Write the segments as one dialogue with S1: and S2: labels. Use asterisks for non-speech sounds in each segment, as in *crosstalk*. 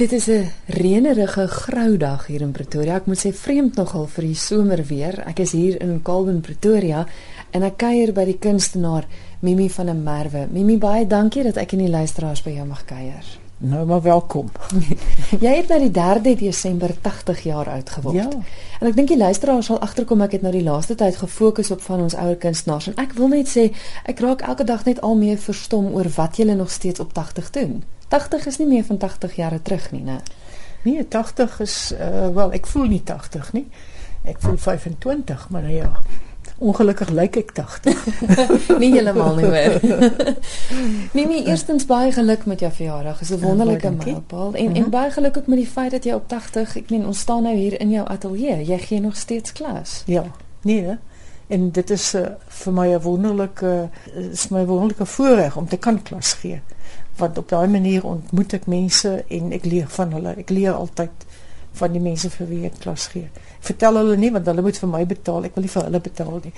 S1: Dit is 'n reënerige grou dag hier in Pretoria. Ek moet sê vreemd nogal vir die somerweer. Ek is hier in Calvin Pretoria en ek kuier by die kunstenaar Mimi van der Merwe. Mimi, baie dankie dat ek in die luisteraars by jou mag kuier.
S2: Nou maar welkom. *laughs*
S1: Jy het nou die 3 Desember 80 jaar oud geword.
S2: Ja.
S1: En ek dink die luisteraars sal agterkom ek het nou die laaste tyd gefokus op van ons ouer kunstenaars en ek wil net sê ek raak elke dag net al meer verstom oor wat julle nog steeds op 80 doen. 80 is nie meer van 80 jare terug nie, né?
S2: Nee, 80 is uh wel, ek voel nie 80 nie. Ek voel 25, maar nou ja. Ongelukkig lyk ek 80. *laughs*
S1: nie heeltemal nie meer. *laughs* Mimi, eerstens baie geluk met jou verjaardag. Dit is 'n wonderlike
S2: Ja, baie dankie.
S1: mylpaal en
S2: Mhm.
S1: en baie geluk ook met die feit dat jy op 80, ek meen ons staan nou hier in jou ateljee. Jy gee nog steeds klas.
S2: Ja, nee. Hè? En dit is uh, vir my 'n wonderlike is my wonderlike voorreg om te kan klas gee. Want op daai manier ontmoet ek mense en ek leer van hulle. Ek leer altyd van die mense vir wie ek klas gee. Ek vertel hulle nie want hulle moet vir my betaal. Ek wil nie vir hulle betaal nie.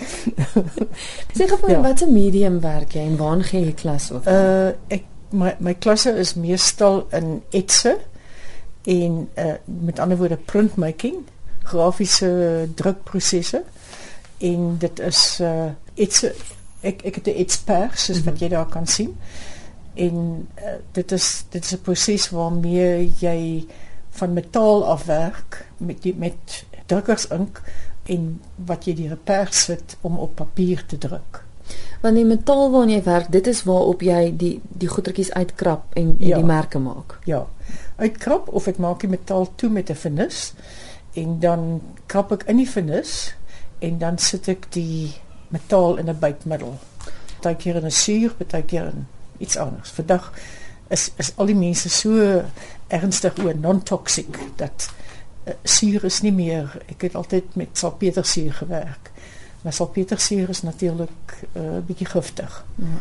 S2: *laughs*
S1: Sê gou vir
S2: Ja.
S1: watse medium werk jy en waar gee jy klas op?
S2: Uh ek my my klasse is meestal in etse en uh met ander woorde printmaking, grafiese drukprosesse en dit is uh etse ek ek het 'n etspers soos wat jy daar kan sien. En uh, dit is dit is 'n proses waarmee jy van metaal afwerk met die, met drukkersink en wat jy die pers sit om op papier te druk.
S1: Want die metaal waarna jy werk, dit is waarop jy die die goedertjies uitkrap en, en
S2: Ja.
S1: die merke maak.
S2: Ja. Uitkrap of ek maak die metaal toe met 'n vernis en dan krap ek in die vernis en dan sit ek die metaal in 'n bytmiddel. Partykeer in 'n suur, partykeer in iets anders. Vandag is is al die mense so ernstig oor non-toxic dat uh, suur is nie meer. Ek het altyd met salpetersuur gewerk. Maar salpetersuur is natuurlik 'n uh, bietjie giftig.
S1: Ja.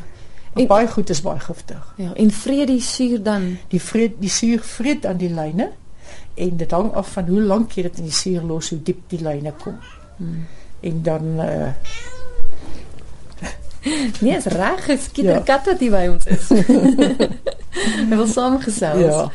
S2: En baie goed is baie giftig.
S1: Ja, en vreet die suur dan
S2: Die vreet die suur vreet aan die lyne en dit hang af van hoe lank jy dit in die suur los hoe diep die lyne kom.
S1: hmm.
S2: En dan uh *laughs*
S1: Nee, is reg, geskiet
S2: Ja.
S1: ja. kat wat hier by ons is. *laughs* Hy wil saamgesels.
S2: Ja.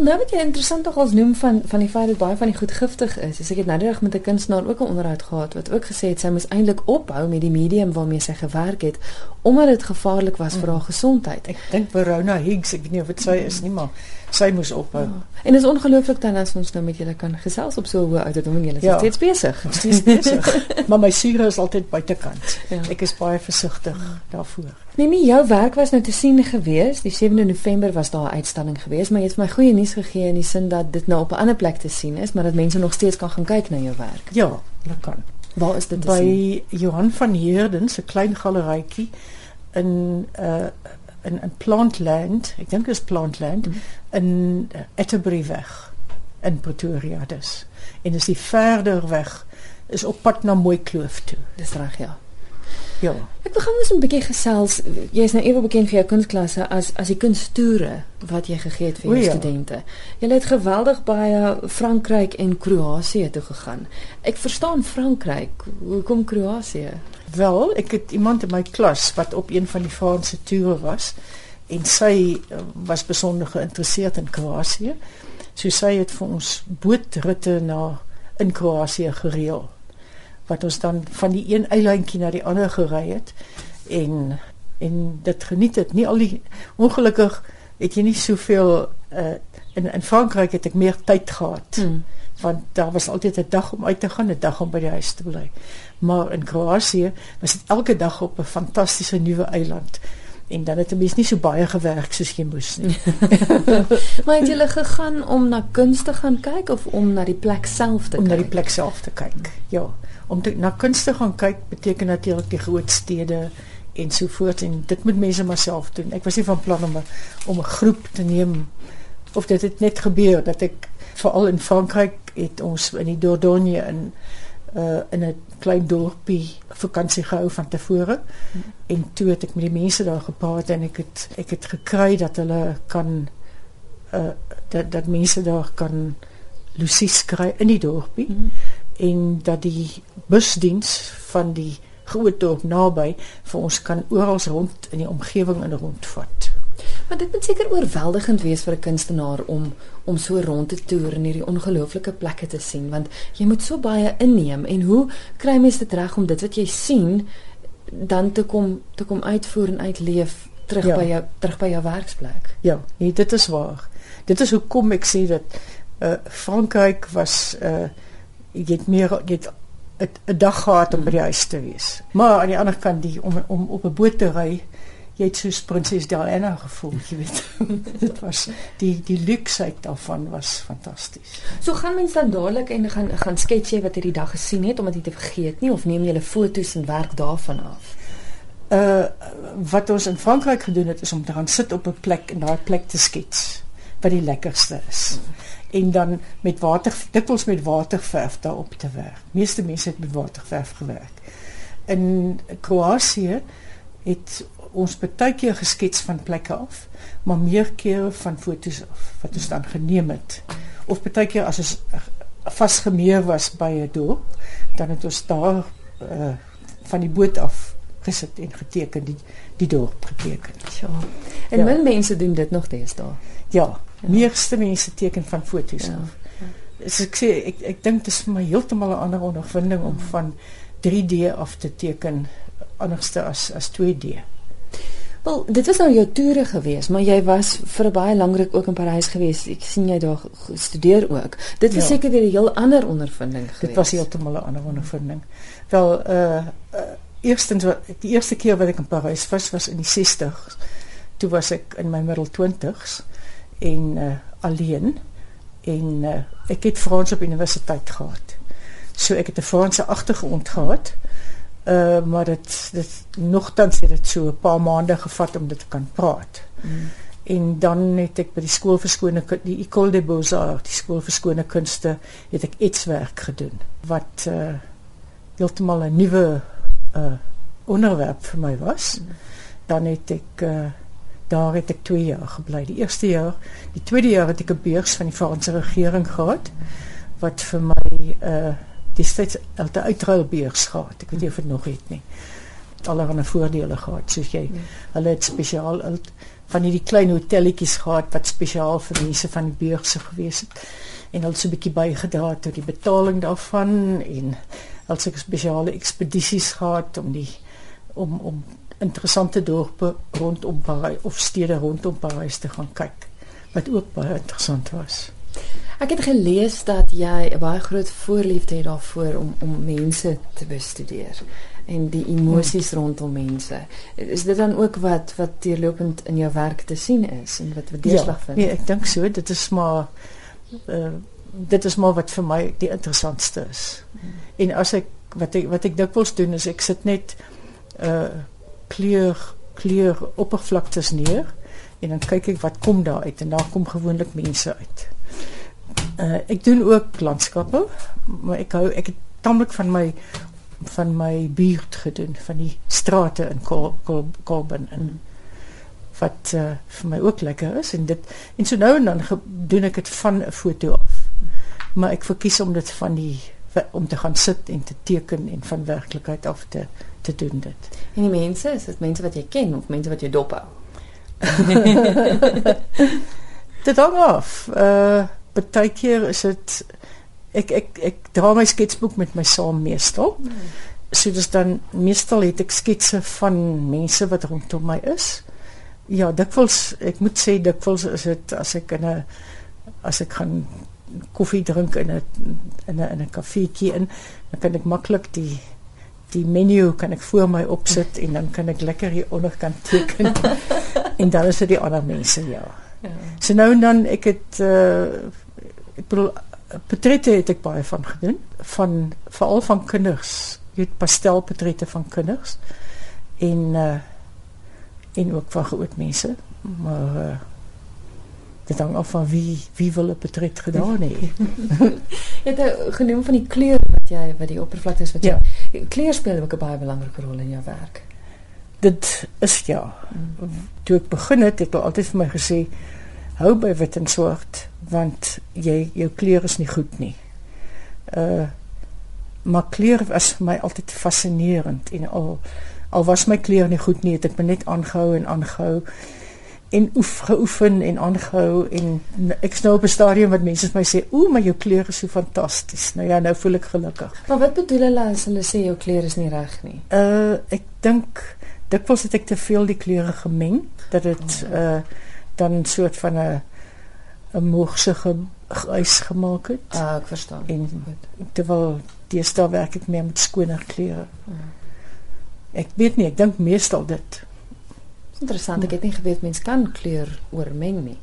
S1: Nou wat jy interessant tog als noem van van die feit dat baie van die goed giftig is. is ek het nou dag met 'n kunstenaar ook 'n onderhoud gehad wat ook gesê het sy moes eintlik ophou met die medium waarmee sy gewerk het omdat dit gevaarlik was vir haar gesondheid.
S2: ek dink Verona Higgs, ek weet nie of dit sy is nie, maar sy moes ophou.
S1: Ja. En dit is ongelooflik dan as ons nou met julle kan gesels op so 'n hoë ouderdom en julle is
S2: Ja.
S1: steeds besig.
S2: Dis besig. *laughs* maar my suur is altyd buitekant.
S1: Ja.
S2: Ek is baie versigtig daarvoor.
S1: Mimi, jou werk was nou te sien gewees. Die 7de November was daar 'n uitstalling gewees, maar jy het my goeie nuus gegee in die sin dat dit nou op 'n ander plek te sien is, maar dat mense nog steeds kan gaan kyk na jou werk.
S2: Ja, hulle kan.
S1: Waar is dit te sien?
S2: By Johan van Heerden se klein galerytjie in uh in 'n Plantland, ek dink dit is Plantland
S1: Mhm.
S2: in uh, Atterbury-weg in Pretoria dus. En dis die verder weg is op pad na Mooi Kloof toe.
S1: Dis reg, ja.
S2: Ja.
S1: Ek wil gou net 'n bietjie gesels. Jy is nou ewe bekend vir jou kunstklasse as as die kunsttoere wat jy gegee het vir jou
S2: ja.
S1: studente. Jy het geweldig baie Frankryk en Kroasie toe gegaan. Ek verstaan Frankryk. Hoekom Kroasie?
S2: Wel, ek het iemand in my klas wat op een van die Franse toere was en sy uh, was besonder geïnteresseerd in Kroasie. So sy het vir ons bootritte na in Kroasie gereël. Wat ons dan van die een eilandjie na die ander gery het en en dit geniet het. Nie al die ongelukkig het jy nie soveel uh, in in Frankryk het ek meer tyd gehad
S1: Hmm.
S2: want daar was altyd 'n dag om uit te gaan, 'n dag om by die huis te bly. Maar in Kroasie was dit elke dag op 'n fantastiese nuwe eiland. En dan het 'n mens nie so baie gewerk soos jy moes nie. *laughs*
S1: Maar het julle gegaan om na kuns te gaan kyk of om na die plek self te
S2: om na
S1: kyk?
S2: die plek self te kyk. Ja, om te, na kuns te gaan kyk beteken natuurlik die groot stede en so voort en dit moet mense maar self doen. Ek was nie van plan om 'n om 'n groep te neem of dit het net gebeur dat ek veral in Frankryk het ons in die Dordogne in uh in 'n klein dorpie vakansie gehou van tevore
S1: Hmm.
S2: en toe het ek met die mense daar gepraat en ek het ek het gekry dat hulle kan uh dat dat mense daar kan lusies kry in die dorpie
S1: Hmm.
S2: En dat die busdiens van die groot dorp naby vir ons kan oral rond in die omgewing in rondvat.
S1: Maar dit moet seker oorweldigend wees vir 'n kunstenaar om om so rond te toer en hierdie ongelooflike plekke te sien want jy moet so baie inneem en hoe kry mens dit reg om dit wat jy sien dan te kom te kom uitvoer en uitleef terug ja. by jou terug by jou werksplek.
S2: Ja, nee, dit is waar. Dit is hoekom ek sê dat uh Frankryk was uh jy het meer jy het 'n dag gehad om by die huis te wees. Maar aan die ander kant die om om op 'n boot te ry, jy het soos prinses Diana gevoel, jy weet. *laughs* dit was die die luksheid daarvan was fantasties.
S1: So gaan mens dan dadelik en gaan gaan skets jy wat jy die dag gesien het omdat jy te vergeet nie of neem jy 'n foto's en werk daarvan af?
S2: Uh wat ons in Frankryk gedoen het is om te gaan sit op 'n plek en daai plek te skets wat die lekkerste is. En dan met water dikwels met waterverf daarop te werk. Meeste mense het met waterverf gewerk. In Kroasie het ons baie keer geskets van plekke af, maar meer kere van fotos af wat ons dan geneem het. Of baie keer as ons vasgemeer was by 'n dorp, dan het ons daar uh, van die boot af gesit en geteken die die dorp geteken.
S1: Ja. En ja. min mense doen dit nog steeds daar.
S2: Ja. Meeste mense teken van foto's ja. af. So ek sê ek ek dink dit is vir my heeltemal 'n ander ondervinding om van 3D af te teken anderste as as 2D.
S1: Wel, dit was nou jou toere gewees, maar jy was vir baie lang ruk ook in Parys gewees. Ek sien jy daar gestudeer ook. Dit was ja. seker weer 'n heel ander ondervinding gewees.
S2: Dit was heeltemal 'n ander ondervinding. Wel, uh, uh eerstens wat die eerste keer wat ek in Parys was was in die 60s. Toe was ek in my middel 20s en uh, alleen en uh, ek het Frans op universiteit gehad. So ek het 'n Franse agtergrond gehad. Uh maar dit dit nogtans het dit so 'n paar maande gevat om dit te kan praat. Mm. En dan het ek by die skool vir skone die École des Beaux-Arts, die skool vir skone kunste, het ek iets werk gedoen wat uh heeltemal 'n nuwe uh onderwerp vir my was. Mm. Dan het ek uh daar het ek 2 jaar gebly. Die eerste jaar, die tweede jaar het ek 'n beurs van die Franse regering gehad wat vir my uh die steeds altyd uitruilbeurs gehad. Ek weet nie of dit nog het nie. Allerhande voordele gehad, soos jy. Ja. Hulle het spesiaal van hierdie klein hotelletjies gehad wat spesiaal vir mense van die beurse gewees het en hulle so 'n bietjie bygedra tot die betaling daarvan en hulle het spesiale ekspedisies gehad om die om om interessante dorpe rondom Parys of stede rondom Parys te gaan kyk wat ook baie interessant was.
S1: Ek het gelees dat jy 'n baie groot voorliefde het daarvoor om om mense te bestudeer en die emosies hmm. rondom mense. Is dit dan ook wat wat deurlopend in jou werk te sien is en wat wat deurslag ja, vind?
S2: Nee, ek dink so, dit is maar uh, dit is maar wat vir my die interessantste is. Hmm. En as ek wat ek wat ek dikwels doen is ek sit net uh kleur kleur oppervlaktes neer en dan kyk ek wat kom daar uit en daar kom gewoonlik mense uit. Uh ek doen ook landskappe, maar ek hou ek het tamelik van my van my buurt gedoen, van die strate in Kolben en wat uh, vir my ook lekker is en dit en so nou en dan doen ek dit van 'n foto af. Maar ek verkies om dit van die om te gaan sit en te teken en van werklikheid af te te doen dit.
S1: En die mense, is dit mense wat jy ken of mense wat jy dop hou? *laughs*
S2: dit hang af. Uh baie keer is dit ek ek ek dra my sketsboek met my saam meestal. Hmm. So dis dan meestal het ek sketse van mense wat rondom my is. Ja, dikwels ek moet sê dikwels is dit as ek in 'n as ek gaan koffie drink in 'n in 'n in 'n kafeetjie in, dan kan ek maklik die die menu kan ek voor my opsit en dan kan ek lekker hier onderkant teken. *laughs* en dan is dit die ander mense ja. ja. So nou en dan ek het uh ek bedoel portrette het ek baie van gedoen van veral van kinders. Jy het pastelportrette van kinders en uh en ook van groot mense. Maar uh dit hang af van wie wie wil 'n portret gedaan hê. *laughs*
S1: jy het nou genoem van die kleur wat jy wat die oppervlakte is wat jy ja. kleur speel ook 'n baie belangrike rol in jou werk.
S2: Dit is ja. Mm. Toe ek begin het, het ek altyd vir my gesê hou by wit en swart want jy jou kleur is nie goed nie. Uh maar kleur was vir my altyd fascinerend en al al was my kleur nie goed nie, het ek my net aangehou en aangehou en oef geoefen en aangehou en n- ek is nou op 'n stadium wat mense vir my sê, "Ooh, maar jou kleure is so fantasties." Nou ja, nou voel ek gelukkig.
S1: Maar wat bedoel hulle as hulle sê jou kleur is nie reg nie?
S2: Uh ek dink dikwels het ek te veel die kleure gemeng dat dit uh dan 'n soort van 'n 'n morsige grys gemaak het.
S1: Ah, ek verstaan.
S2: En terwyl deesdae werk ek meer met skoner kleure. Ek weet nie, ek dink meestal dit.
S1: Interessant. Ek het nie geweet mens kan kleur oormeng nie.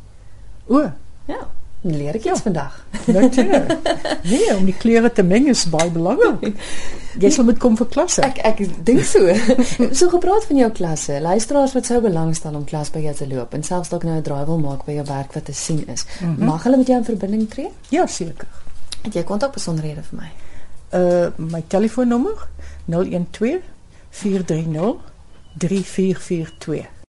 S2: O,
S1: Ja, leer ek iets
S2: Ja.
S1: vandag.
S2: natuurlik. nee, om die kleure te meng is baie belangrik. Jy sal moet kom vir klasse.
S1: Ek ek dink so. so gepraat van jou klasse. Luisteraars wat sou belangstel om klas by jou te loop en selfs dalk nou 'n draai wil maak by jou werk wat te sien is. Mm -hmm. Mag hulle met jou in verbinding tree?
S2: Ja, seker.
S1: Het jy kontakbesonderhede vir my?
S2: Uh my telefoonnommer 012 430 3442.